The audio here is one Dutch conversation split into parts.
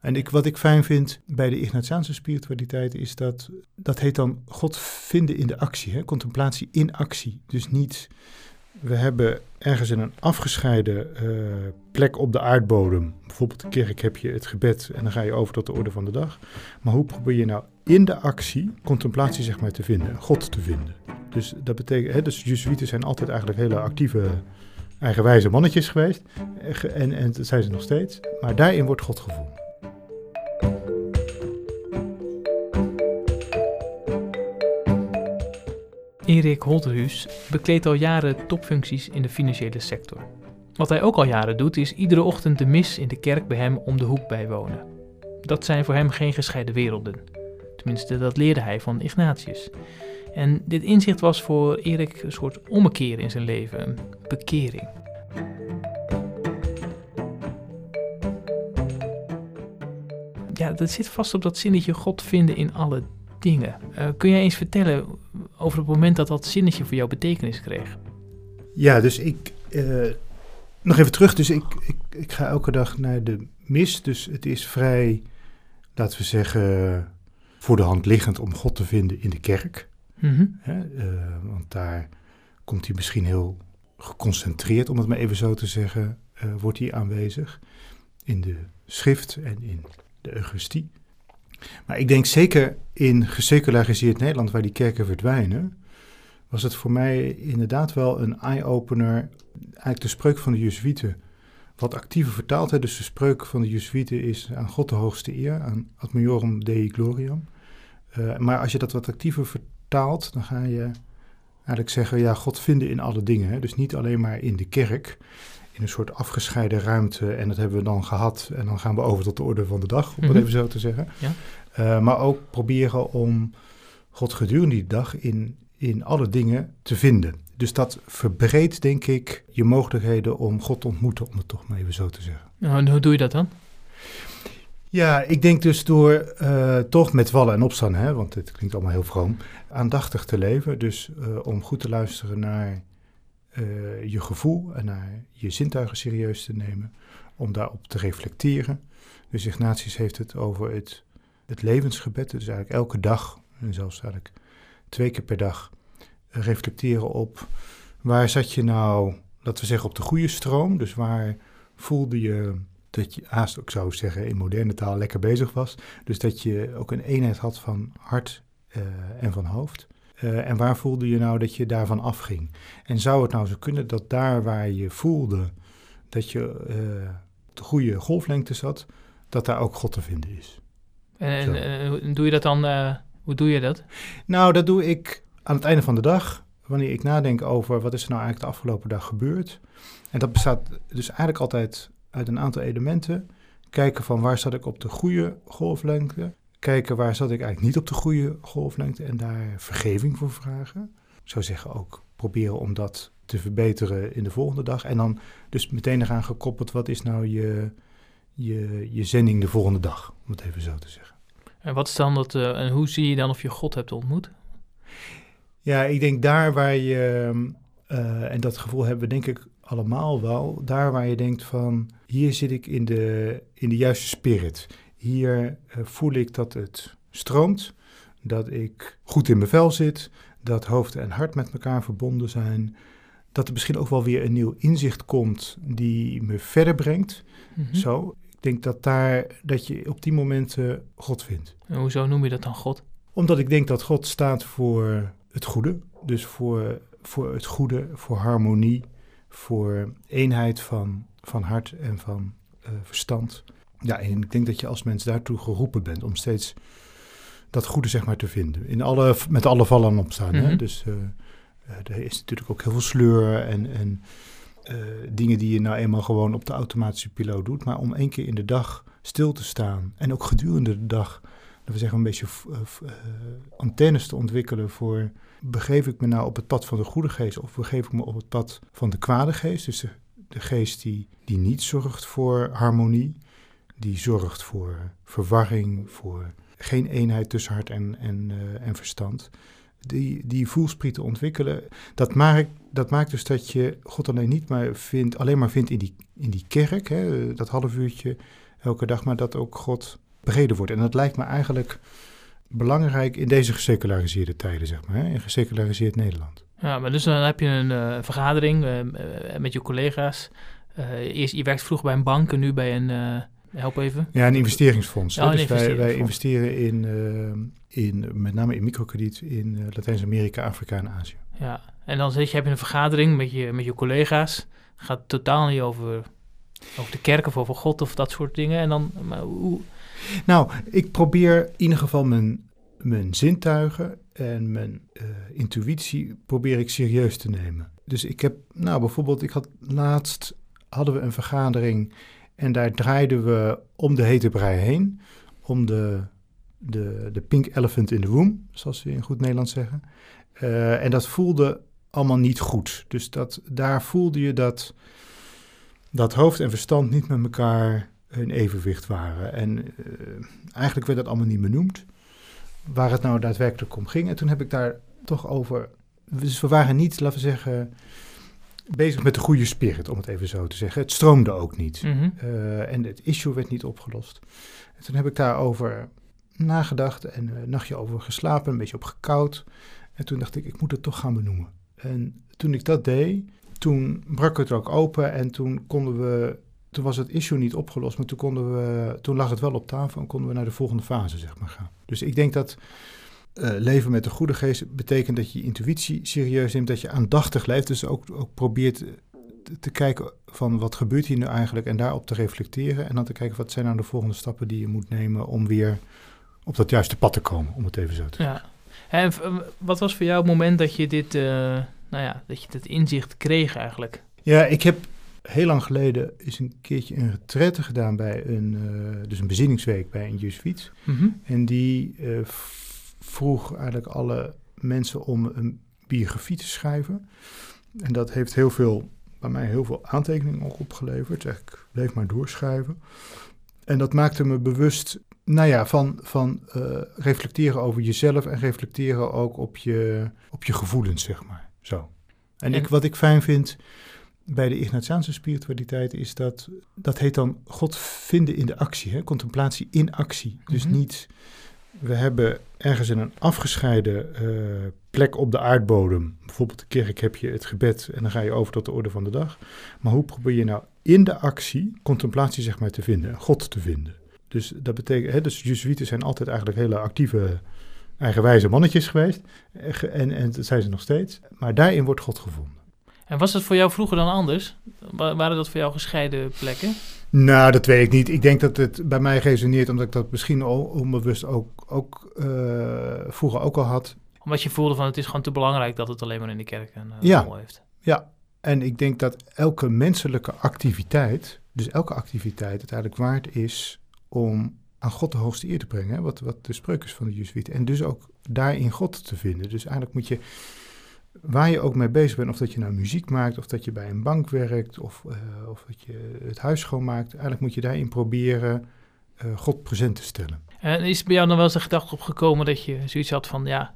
En ik, wat ik fijn vind bij de Ignatiaanse spiritualiteit is dat, dat heet dan God vinden in de actie, hè? contemplatie in actie. Dus niet, we hebben ergens in een afgescheiden eh, plek op de aardbodem, bijvoorbeeld de kerk, heb je het gebed en dan ga je over tot de orde van de dag. Maar hoe probeer je nou in de actie contemplatie zeg maar te vinden, God te vinden? Dus dat betekent, hè, dus Jezuïeten zijn altijd eigenlijk hele actieve, eigenwijze mannetjes geweest. En, en dat zijn ze nog steeds. Maar daarin wordt God gevonden. Erik Holterhuis bekleedt al jaren topfuncties in de financiële sector. Wat hij ook al jaren doet, is iedere ochtend de mis in de kerk bij hem om de hoek bijwonen. Dat zijn voor hem geen gescheiden werelden. Tenminste, dat leerde hij van Ignatius. En dit inzicht was voor Erik een soort ommekeer in zijn leven, een bekering. Ja, dat zit vast op dat zinnetje God vinden in alle dingen. Uh, kun jij eens vertellen over het moment dat dat zinnetje voor jou betekenis kreeg? Ja, dus ik. Uh, nog even terug. Dus ik, ik, ik ga elke dag naar de mis. Dus het is vrij, laten we zeggen, voor de hand liggend om God te vinden in de kerk. Mm want daar komt hij misschien heel geconcentreerd, om het maar even zo te zeggen, uh, wordt hij aanwezig. In de schrift en in de Eucharistie. Maar ik denk zeker in geseculariseerd Nederland, waar die kerken verdwijnen, was het voor mij inderdaad wel een eye-opener. Eigenlijk de spreuk van de Jezuïeten, wat actiever vertaald. Hè? Dus de spreuk van de Jezuïeten is aan God de hoogste eer, aan ad majorem Dei gloriam. Uh, maar als je dat wat actiever vertaalt, dan ga je eigenlijk zeggen, ja, God vinden in alle dingen. Hè? Dus niet alleen maar in de kerk, in een soort afgescheiden ruimte. En dat hebben we dan gehad. En dan gaan we over tot de orde van de dag, om het Mhm. even zo te zeggen. Ja. Uh, maar ook proberen om God gedurende die dag in, in alle dingen te vinden. Dus dat verbreedt, denk ik, je mogelijkheden om God te ontmoeten, om het toch maar even zo te zeggen. Nou, en hoe doe je dat dan? Ja, ik denk dus door uh, toch met vallen en opstaan, hè, want het klinkt allemaal heel vroom, aandachtig te leven. Dus uh, om goed te luisteren naar uh, je gevoel en naar je zintuigen serieus te nemen, om daarop te reflecteren. Dus Ignatius heeft het over het, het levensgebed, dus eigenlijk elke dag, en zelfs eigenlijk twee keer per dag, reflecteren op waar zat je nou, laten we zeggen, op de goede stroom. Dus waar voelde je dat je haast ook zou zeggen in moderne taal lekker bezig was. Dus dat je ook een eenheid had van hart uh, en van hoofd. Uh, en waar voelde je nou dat je daarvan afging? En zou het nou zo kunnen dat daar waar je voelde dat je uh, de goede golflengte zat, dat daar ook God te vinden is? En, en doe je dat dan, uh, hoe doe je dat? Nou, dat doe ik aan het einde van de dag, wanneer ik nadenk over wat is er nou eigenlijk de afgelopen dag gebeurd. En dat bestaat dus eigenlijk altijd uit een aantal elementen. Kijken van waar zat ik op de goede golflengte. Kijken waar zat ik eigenlijk niet op de goede golflengte en daar vergeving voor vragen. Ik zou zeggen ook proberen om dat te verbeteren in de volgende dag. En dan dus meteen eraan gekoppeld, wat is nou je, je, je zending de volgende dag, om het even zo te zeggen. En wat is dan dat, uh, en hoe zie je dan of je God hebt ontmoet? Ja, ik denk daar waar je, uh, en dat gevoel hebben we denk ik allemaal wel, daar waar je denkt van, hier zit ik in de, in de juiste spirit. Hier uh, voel ik dat het stroomt, dat ik goed in mijn vel zit, dat hoofd en hart met elkaar verbonden zijn. Dat er misschien ook wel weer een nieuw inzicht komt die me verder brengt. Mhm. Zo, ik denk dat, daar, dat je op die momenten God vindt. En hoezo noem je dat dan God? Omdat ik denk dat God staat voor het goede. Dus voor, voor het goede, voor harmonie, voor eenheid van, van hart en van uh, verstand. Ja, en ik denk dat je als mens daartoe geroepen bent om steeds dat goede zeg maar te vinden. In alle, met alle vallen en opstaan. Mhm. Hè? Dus uh, uh, er is natuurlijk ook heel veel sleur en, en uh, dingen die je nou eenmaal gewoon op de automatische piloot doet. Maar om één keer in de dag stil te staan en ook gedurende de dag, laten we zeggen, een beetje uh, antennes te ontwikkelen voor begeef ik me nou op het pad van de goede geest of begeef ik me op het pad van de kwade geest? Dus de, de geest die, die niet zorgt voor harmonie, die zorgt voor verwarring, voor geen eenheid tussen hart en, en, uh, en verstand. Die, die voelsprieten ontwikkelen, dat maakt, dat maakt dus dat je God alleen niet maar vindt, alleen maar vindt in die, in die kerk, hè, dat half uurtje, elke dag, maar dat ook God bereden wordt. En dat lijkt me eigenlijk belangrijk in deze geseculariseerde tijden, zeg maar, hè? in geseculariseerd Nederland. Ja, maar dus dan heb je een uh, vergadering uh, met je collega's. eerst, je werkt vroeger bij een bank en nu bij een, help even. Ja, een investeringsfonds. Ja, dus wij, wij, investeren in, in, met name in microkrediet in Latijns-Amerika, Afrika en Azië. Ja, en dan zit je, heb je een vergadering met je, met je collega's. Gaat totaal niet over, over de kerk of over God of dat soort dingen. En dan, maar hoe... Nou, ik probeer in ieder geval mijn, mijn zintuigen en mijn uh, intuïtie probeer ik serieus te nemen. Dus ik heb, nou bijvoorbeeld, ik had laatst hadden we een vergadering en daar draaiden we om de hete brei heen, om de, de, de pink elephant in the room, zoals ze in goed Nederlands zeggen. Uh, en dat voelde allemaal niet goed. Dus dat, daar voelde je dat, dat hoofd en verstand niet met elkaar in evenwicht waren. En uh, eigenlijk werd dat allemaal niet benoemd, waar het nou daadwerkelijk om ging. En toen heb ik daar toch over... Dus we waren niet, laten we zeggen, bezig met de goede spirit, om het even zo te zeggen. Het stroomde ook niet. Mm -hmm. uh, en het issue werd niet opgelost. En toen heb ik daarover nagedacht en een nachtje over geslapen, een beetje op gekoud. En toen dacht ik, ik moet het toch gaan benoemen. En toen ik dat deed, toen brak het ook open en toen konden we, toen was het issue niet opgelost, maar toen konden we, toen lag het wel op tafel en konden we naar de volgende fase zeg maar gaan. Dus ik denk dat uh, leven met de goede geest betekent dat je je intuïtie serieus neemt, dat je aandachtig leeft, dus ook, ook probeert te, te kijken van wat gebeurt hier nu eigenlijk en daarop te reflecteren en dan te kijken wat zijn nou de volgende stappen die je moet nemen om weer op dat juiste pad te komen, om het even zo te zeggen. Ja. En wat was voor jou het moment dat je dit, uh, nou ja, dat je dit inzicht kreeg eigenlijk? Ja, ik heb heel lang geleden eens een keertje een retraite gedaan bij een, uh, dus een bezinningsweek bij een Jesuit. Mm -hmm. En die uh, vroeg eigenlijk alle mensen om een biografie te schrijven. En dat heeft heel veel, bij mij heel veel aantekeningen ook opgeleverd. Dus ik bleef maar doorschrijven. En dat maakte me bewust nou ja, van, van uh, reflecteren over jezelf en reflecteren ook op je, op je gevoelens, zeg maar. Zo. En, Ik, wat ik fijn vind bij de Ignatiaanse spiritualiteit is dat, dat heet dan God vinden in de actie, hè? contemplatie in actie. Dus mm -hmm. niet, we hebben ergens in een afgescheiden uh, plek op de aardbodem, bijvoorbeeld de kerk heb je het gebed en dan ga je over tot de orde van de dag. Maar hoe probeer je nou in de actie contemplatie zeg maar te vinden, God te vinden? Dus dat betekent, hè, dus Jezuïeten zijn altijd eigenlijk hele actieve, eigenwijze mannetjes geweest. En, en dat zijn ze nog steeds. Maar daarin wordt God gevonden. En was het voor jou vroeger dan anders? Waren dat voor jou gescheiden plekken? Nou, dat weet ik niet. Ik denk dat het bij mij resoneert, omdat ik dat misschien onbewust ook, ook uh, vroeger ook al had. Omdat je voelde van het is gewoon te belangrijk dat het alleen maar in de kerk een uh, ja. rol heeft. Ja, en ik denk dat elke menselijke activiteit, dus elke activiteit uiteindelijk waard is om aan God de hoogste eer te brengen. Hè? Wat, wat de spreuk is van de Jezuïeten. En dus ook daarin God te vinden. Dus eigenlijk moet je, waar je ook mee bezig bent, of dat je nou muziek maakt, of dat je bij een bank werkt, of, uh, of dat je het huis schoonmaakt, eigenlijk moet je daarin proberen uh, God present te stellen. En is bij jou dan wel eens de gedachte opgekomen dat je zoiets had van, ja,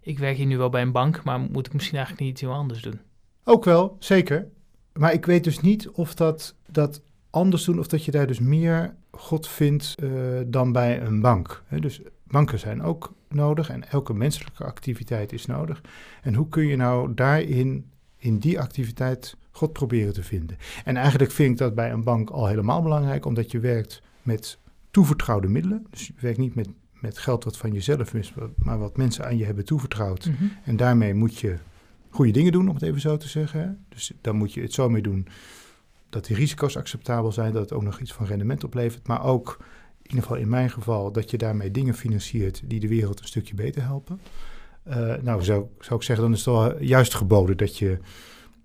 ik werk hier nu wel bij een bank, maar moet ik misschien eigenlijk niet iets heel anders doen? Ook wel, zeker. Maar ik weet dus niet of dat, dat anders doen of dat je daar dus meer God vindt uh, dan bij een bank. He, dus banken zijn ook nodig en elke menselijke activiteit is nodig. En hoe kun je nou daarin, in die activiteit, God proberen te vinden? En eigenlijk vind ik dat bij een bank al helemaal belangrijk, omdat je werkt met toevertrouwde middelen. Dus je werkt niet met, met geld wat van jezelf is, maar wat mensen aan je hebben toevertrouwd. Mm -hmm. En daarmee moet je goede dingen doen, om het even zo te zeggen. Dus dan moet je het zo mee doen dat die risico's acceptabel zijn, dat het ook nog iets van rendement oplevert, maar ook ieder geval in mijn geval dat je daarmee dingen financiert die de wereld een stukje beter helpen. Uh, nou, zou, zou ik zeggen, dan is het wel juist geboden dat je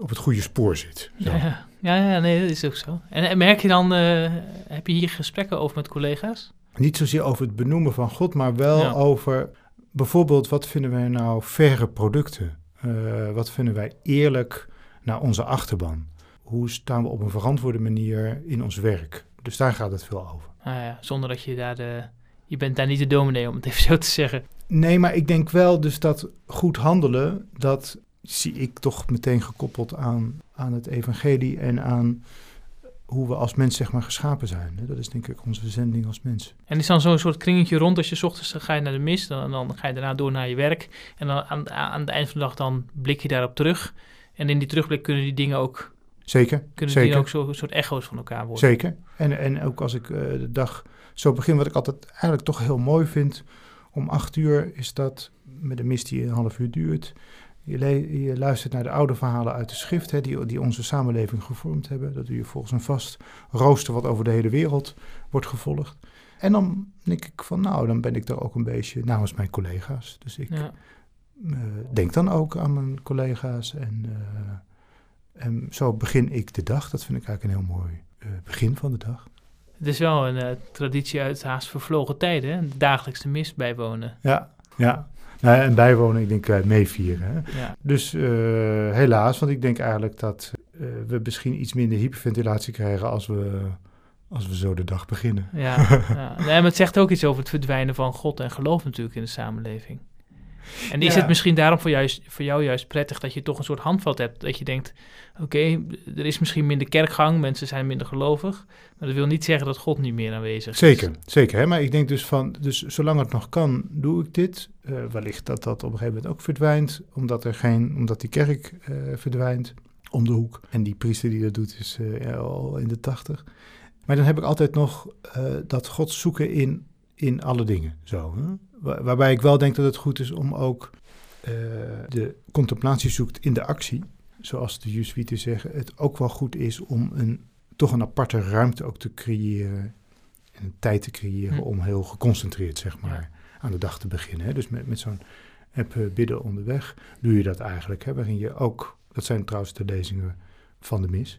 op het goede spoor zit. Zo. Ja, ja, ja, nee, dat is ook zo. En, en merk je dan, uh, heb je hier gesprekken over met collega's? Niet zozeer over het benoemen van God, maar wel ja. over bijvoorbeeld wat vinden wij nou verre producten? Uh, wat vinden wij eerlijk naar onze achterban? hoe staan we op een verantwoorde manier in ons werk? Dus daar gaat het veel over. Ah ja, zonder dat je daar de... Je bent daar niet de dominee, om het even zo te zeggen. Nee, maar ik denk wel dus dat goed handelen, dat zie ik toch meteen gekoppeld aan, aan het evangelie en aan hoe we als mens zeg maar geschapen zijn. Dat is denk ik onze zending als mens. En is dan zo'n soort kringetje rond als je s ochtends ga je naar de mis, dan, dan ga je daarna door naar je werk. En dan aan, aan het eind van de dag dan blik je daarop terug. En in die terugblik kunnen die dingen ook, Zeker, kunnen zeker. die ook zo, een soort echo's van elkaar worden. Zeker. En, en ook als ik eh, de dag zo begin, wat ik altijd eigenlijk toch heel mooi vind, om acht uur is dat met een mis die een half uur duurt. Je, je luistert naar de oude verhalen uit de schrift, hè, die, die onze samenleving gevormd hebben. Dat je volgens een vast rooster wat over de hele wereld wordt gevolgd. En dan denk ik van, nou, dan ben ik daar ook een beetje namens mijn collega's. Dus ik Ja. eh, denk dan ook aan mijn collega's en, eh, en zo begin ik de dag. Dat vind ik eigenlijk een heel mooi eh, begin van de dag. Het is wel een eh, traditie uit haast vervlogen tijden, hè? de dagelijkse mis bijwonen. Ja, ja. Nou, en bijwonen, ik denk uh, meevieren. Hè? Ja. Dus helaas, want ik denk eigenlijk dat we misschien iets minder hyperventilatie krijgen als we, als we zo de dag beginnen. Ja, ja. Nee, maar het zegt ook iets over het verdwijnen van God en geloof natuurlijk in de samenleving. En is Ja. het misschien daarom voor, juist, voor jou juist prettig dat je toch een soort handvat hebt? Dat je denkt, oké, er is misschien minder kerkgang, mensen zijn minder gelovig. Maar dat wil niet zeggen dat God niet meer aanwezig is. Zeker, zeker. Hè? Maar ik denk dus van, dus zolang het nog kan, doe ik dit. Uh, wellicht dat dat op een gegeven moment ook verdwijnt, omdat, er geen, omdat die kerk uh, verdwijnt om de hoek. En die priester die dat doet is uh, ja, al in de tachtig. Maar dan heb ik altijd nog dat God zoeken in, in alle dingen. Zo, hè? Waar, waarbij ik wel denk dat het goed is om ook uh, de contemplatie zoekt in de actie. Zoals de Jesuiten zeggen, het ook wel goed is om een, toch een aparte ruimte ook te creëren. En een tijd te creëren hm. om heel geconcentreerd, zeg maar, aan de dag te beginnen. Hè? Dus met, met zo'n app uh, bidden onderweg doe je dat eigenlijk. Hè? Waarin je ook, dat zijn trouwens de lezingen van de mis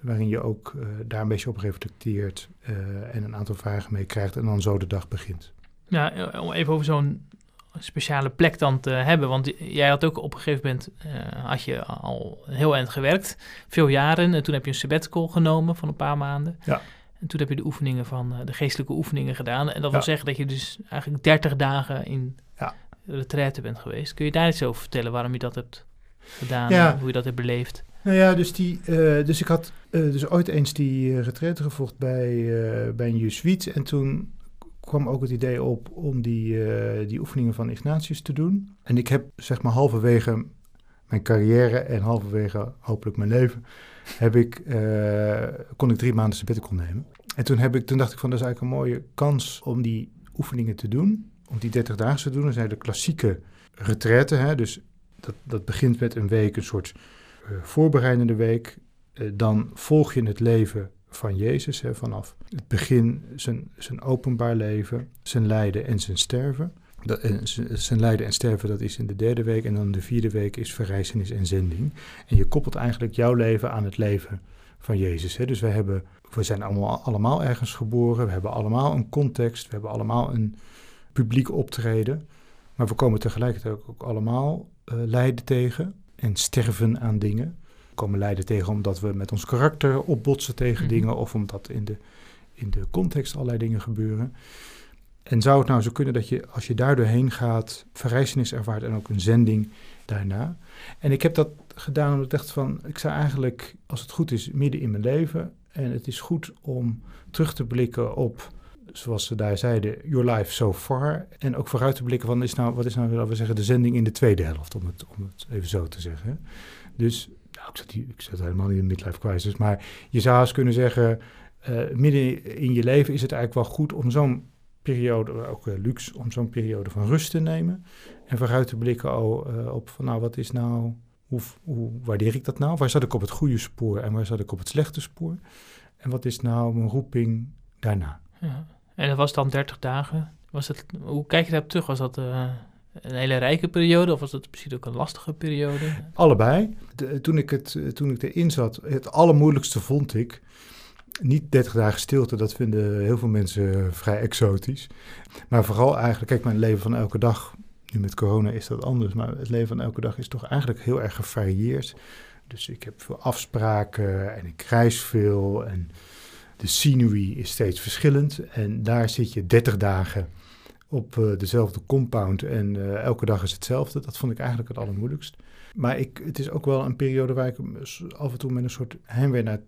waarin je ook uh, daar een beetje op reflecteert uh, en een aantal vragen mee krijgt en dan zo de dag begint. Ja, om even over zo'n speciale plek dan te hebben, want jij had ook op een gegeven moment, uh, had je al heel eind gewerkt, veel jaren, en toen heb je een sabbatical genomen van een paar maanden. Ja. En toen heb je de oefeningen van, de geestelijke oefeningen gedaan. En dat wil Ja. zeggen dat je dus eigenlijk 30 dagen in Ja. retraite bent geweest. Kun je daar iets over vertellen waarom je dat hebt gedaan, Ja. hoe je dat hebt beleefd? Nou ja, dus, die, eh, dus ik had eh, dus ooit eens die uh, retraite gevolgd bij, eh, bij een Jesuit. En toen kwam ook het idee op om die, eh, die oefeningen van Ignatius te doen. En ik heb zeg maar halverwege mijn carrière en halverwege hopelijk mijn leven, heb ik, eh, kon ik drie maanden sabbatical nemen. En toen, heb ik, toen dacht ik van dat is eigenlijk een mooie kans om die oefeningen te doen. Om die 30 dagen te doen. Dat zijn de klassieke retraite. Hè? Dus dat, dat begint met een week, een soort voorbereidende week. Uh, dan volg je het leven van Jezus hè, vanaf het begin, zijn, zijn openbaar leven, zijn lijden en zijn sterven. Dat, uh, zijn lijden en sterven, dat is in de derde week. En dan de vierde week is verrijzenis en zending. En je koppelt eigenlijk jouw leven aan het leven van Jezus. Hè. Dus we, hebben, we zijn allemaal, allemaal ergens geboren. We hebben allemaal een context. We hebben allemaal een publiek optreden. Maar we komen tegelijkertijd ook allemaal lijden tegen en sterven aan dingen. We komen lijden tegen omdat we met ons karakter opbotsen tegen mm-hmm. dingen of omdat in de, in de context allerlei dingen gebeuren. En zou het nou zo kunnen dat je, als je daar doorheen gaat, verrijzenis ervaart en ook een zending daarna. En ik heb dat gedaan omdat ik dacht van, ik zou eigenlijk, als het goed is, midden in mijn leven. En het is goed om terug te blikken op, zoals ze daar zeiden, your life so far. En ook vooruit te blikken van, is nou, wat is nou, laten we zeggen, de zending in de tweede helft, om het, om het even zo te zeggen. Dus, nou, ik zat, ik helemaal niet in een midlife crisis, maar je zou eens kunnen zeggen, uh, midden in je leven is het eigenlijk wel goed om zo'n periode, ook uh, luxe, om zo'n periode van rust te nemen. En vooruit te blikken oh, uh, op van, nou, wat is nou, hoe, hoe waardeer ik dat nou? Waar zat ik op het goede spoor en waar zat ik op het slechte spoor? En wat is nou mijn roeping daarna? Ja. En dat was dan 30 dagen. Was het, hoe kijk je daarop terug? Was dat uh, een hele rijke periode of was dat misschien ook een lastige periode? Allebei. Toen, ik het, toen ik erin zat, het allermoeilijkste vond ik niet 30 dagen stilte, dat vinden heel veel mensen vrij exotisch. Maar vooral eigenlijk, kijk, mijn leven van elke dag, nu met corona is dat anders, maar het leven van elke dag is toch eigenlijk heel erg gevarieerd. Dus ik heb veel afspraken en ik reis veel en de scenery is steeds verschillend. En daar zit je 30 dagen op uh, dezelfde compound en uh, elke dag is hetzelfde. Dat vond ik eigenlijk het allermoeilijkst. Maar ik, het is ook wel een periode waar ik af en toe met een soort heimwee naar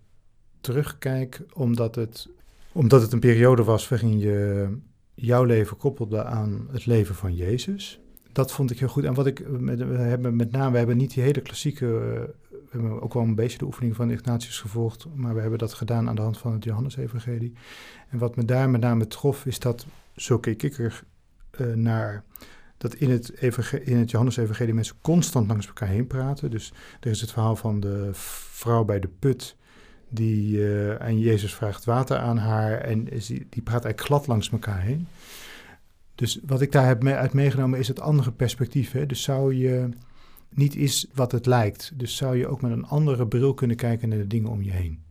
terugkijk, omdat het, omdat het een periode was waarin je jouw leven koppelde aan het leven van Jezus. Dat vond ik heel goed. En wat ik met, we hebben met name, we hebben niet die hele klassieke, we hebben ook wel een beetje de oefening van Ignatius gevolgd, maar we hebben dat gedaan aan de hand van het Johannesevangelie. En wat me daar met name trof, is dat, zo keek ik er uh, naar, dat in het, in het Johannesevangelie mensen constant langs elkaar heen praten. Dus er is het verhaal van de vrouw bij de put, die uh, aan Jezus vraagt water aan haar en die, praat eigenlijk glad langs elkaar heen. Dus wat ik daar heb uit meegenomen is het andere perspectief. Hè? Dus zou je niet is wat het lijkt. Dus zou je ook met een andere bril kunnen kijken naar de dingen om je heen.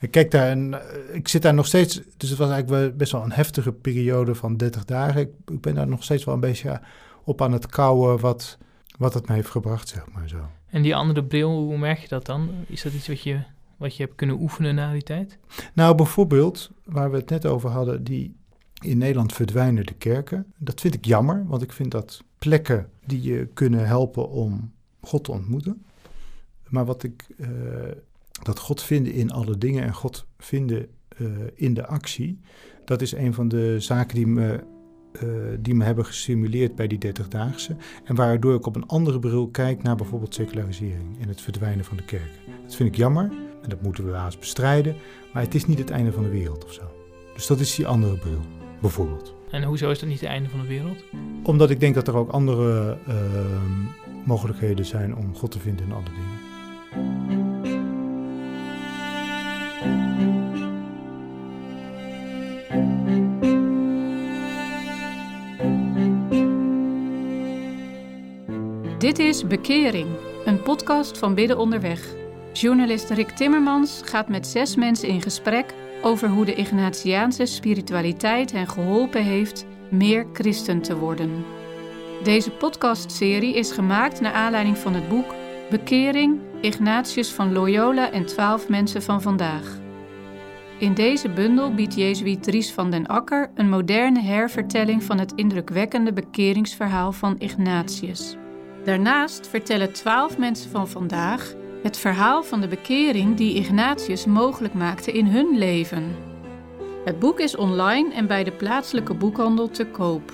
Ik kijk daar en eh, ik zit daar nog steeds. Dus het was eigenlijk best wel een heftige periode van 30 dagen. Ik, ik ben daar nog steeds wel een beetje op aan het kouwen wat, wat het me heeft gebracht, zeg maar zo. En die andere bril, hoe merk je dat dan? Is dat iets wat je, wat je hebt kunnen oefenen na die tijd? Nou, bijvoorbeeld, waar we het net over hadden, die in Nederland verdwijnen de kerken. Dat vind ik jammer, want ik vind dat plekken die je kunnen helpen om God te ontmoeten. Maar wat ik, uh, dat God vinden in alle dingen en God vinden uh, in de actie, dat is een van de zaken die me, uh, die me hebben gestimuleerd bij die 30-daagse. En waardoor ik op een andere bril kijk naar bijvoorbeeld secularisering en het verdwijnen van de kerken. Dat vind ik jammer en dat moeten we haast bestrijden, maar het is niet het einde van de wereld of zo. Dus dat is die andere bril bijvoorbeeld. En hoezo is dat niet het einde van de wereld? Omdat ik denk dat er ook andere uh, mogelijkheden zijn om God te vinden in alle dingen. Dit is Bekering, een podcast van Bidden Onderweg. Journalist Rick Timmermans gaat met zes mensen in gesprek over hoe de Ignatiaanse spiritualiteit hen geholpen heeft meer christen te worden. Deze podcastserie is gemaakt naar aanleiding van het boek Bekering Ignatius van Loyola en twaalf mensen van vandaag. In deze bundel biedt Jezuïet Dries van den Akker een moderne hervertelling van het indrukwekkende bekeringsverhaal van Ignatius. Daarnaast vertellen twaalf mensen van vandaag het verhaal van de bekering die Ignatius mogelijk maakte in hun leven. Het boek is online en bij de plaatselijke boekhandel te koop.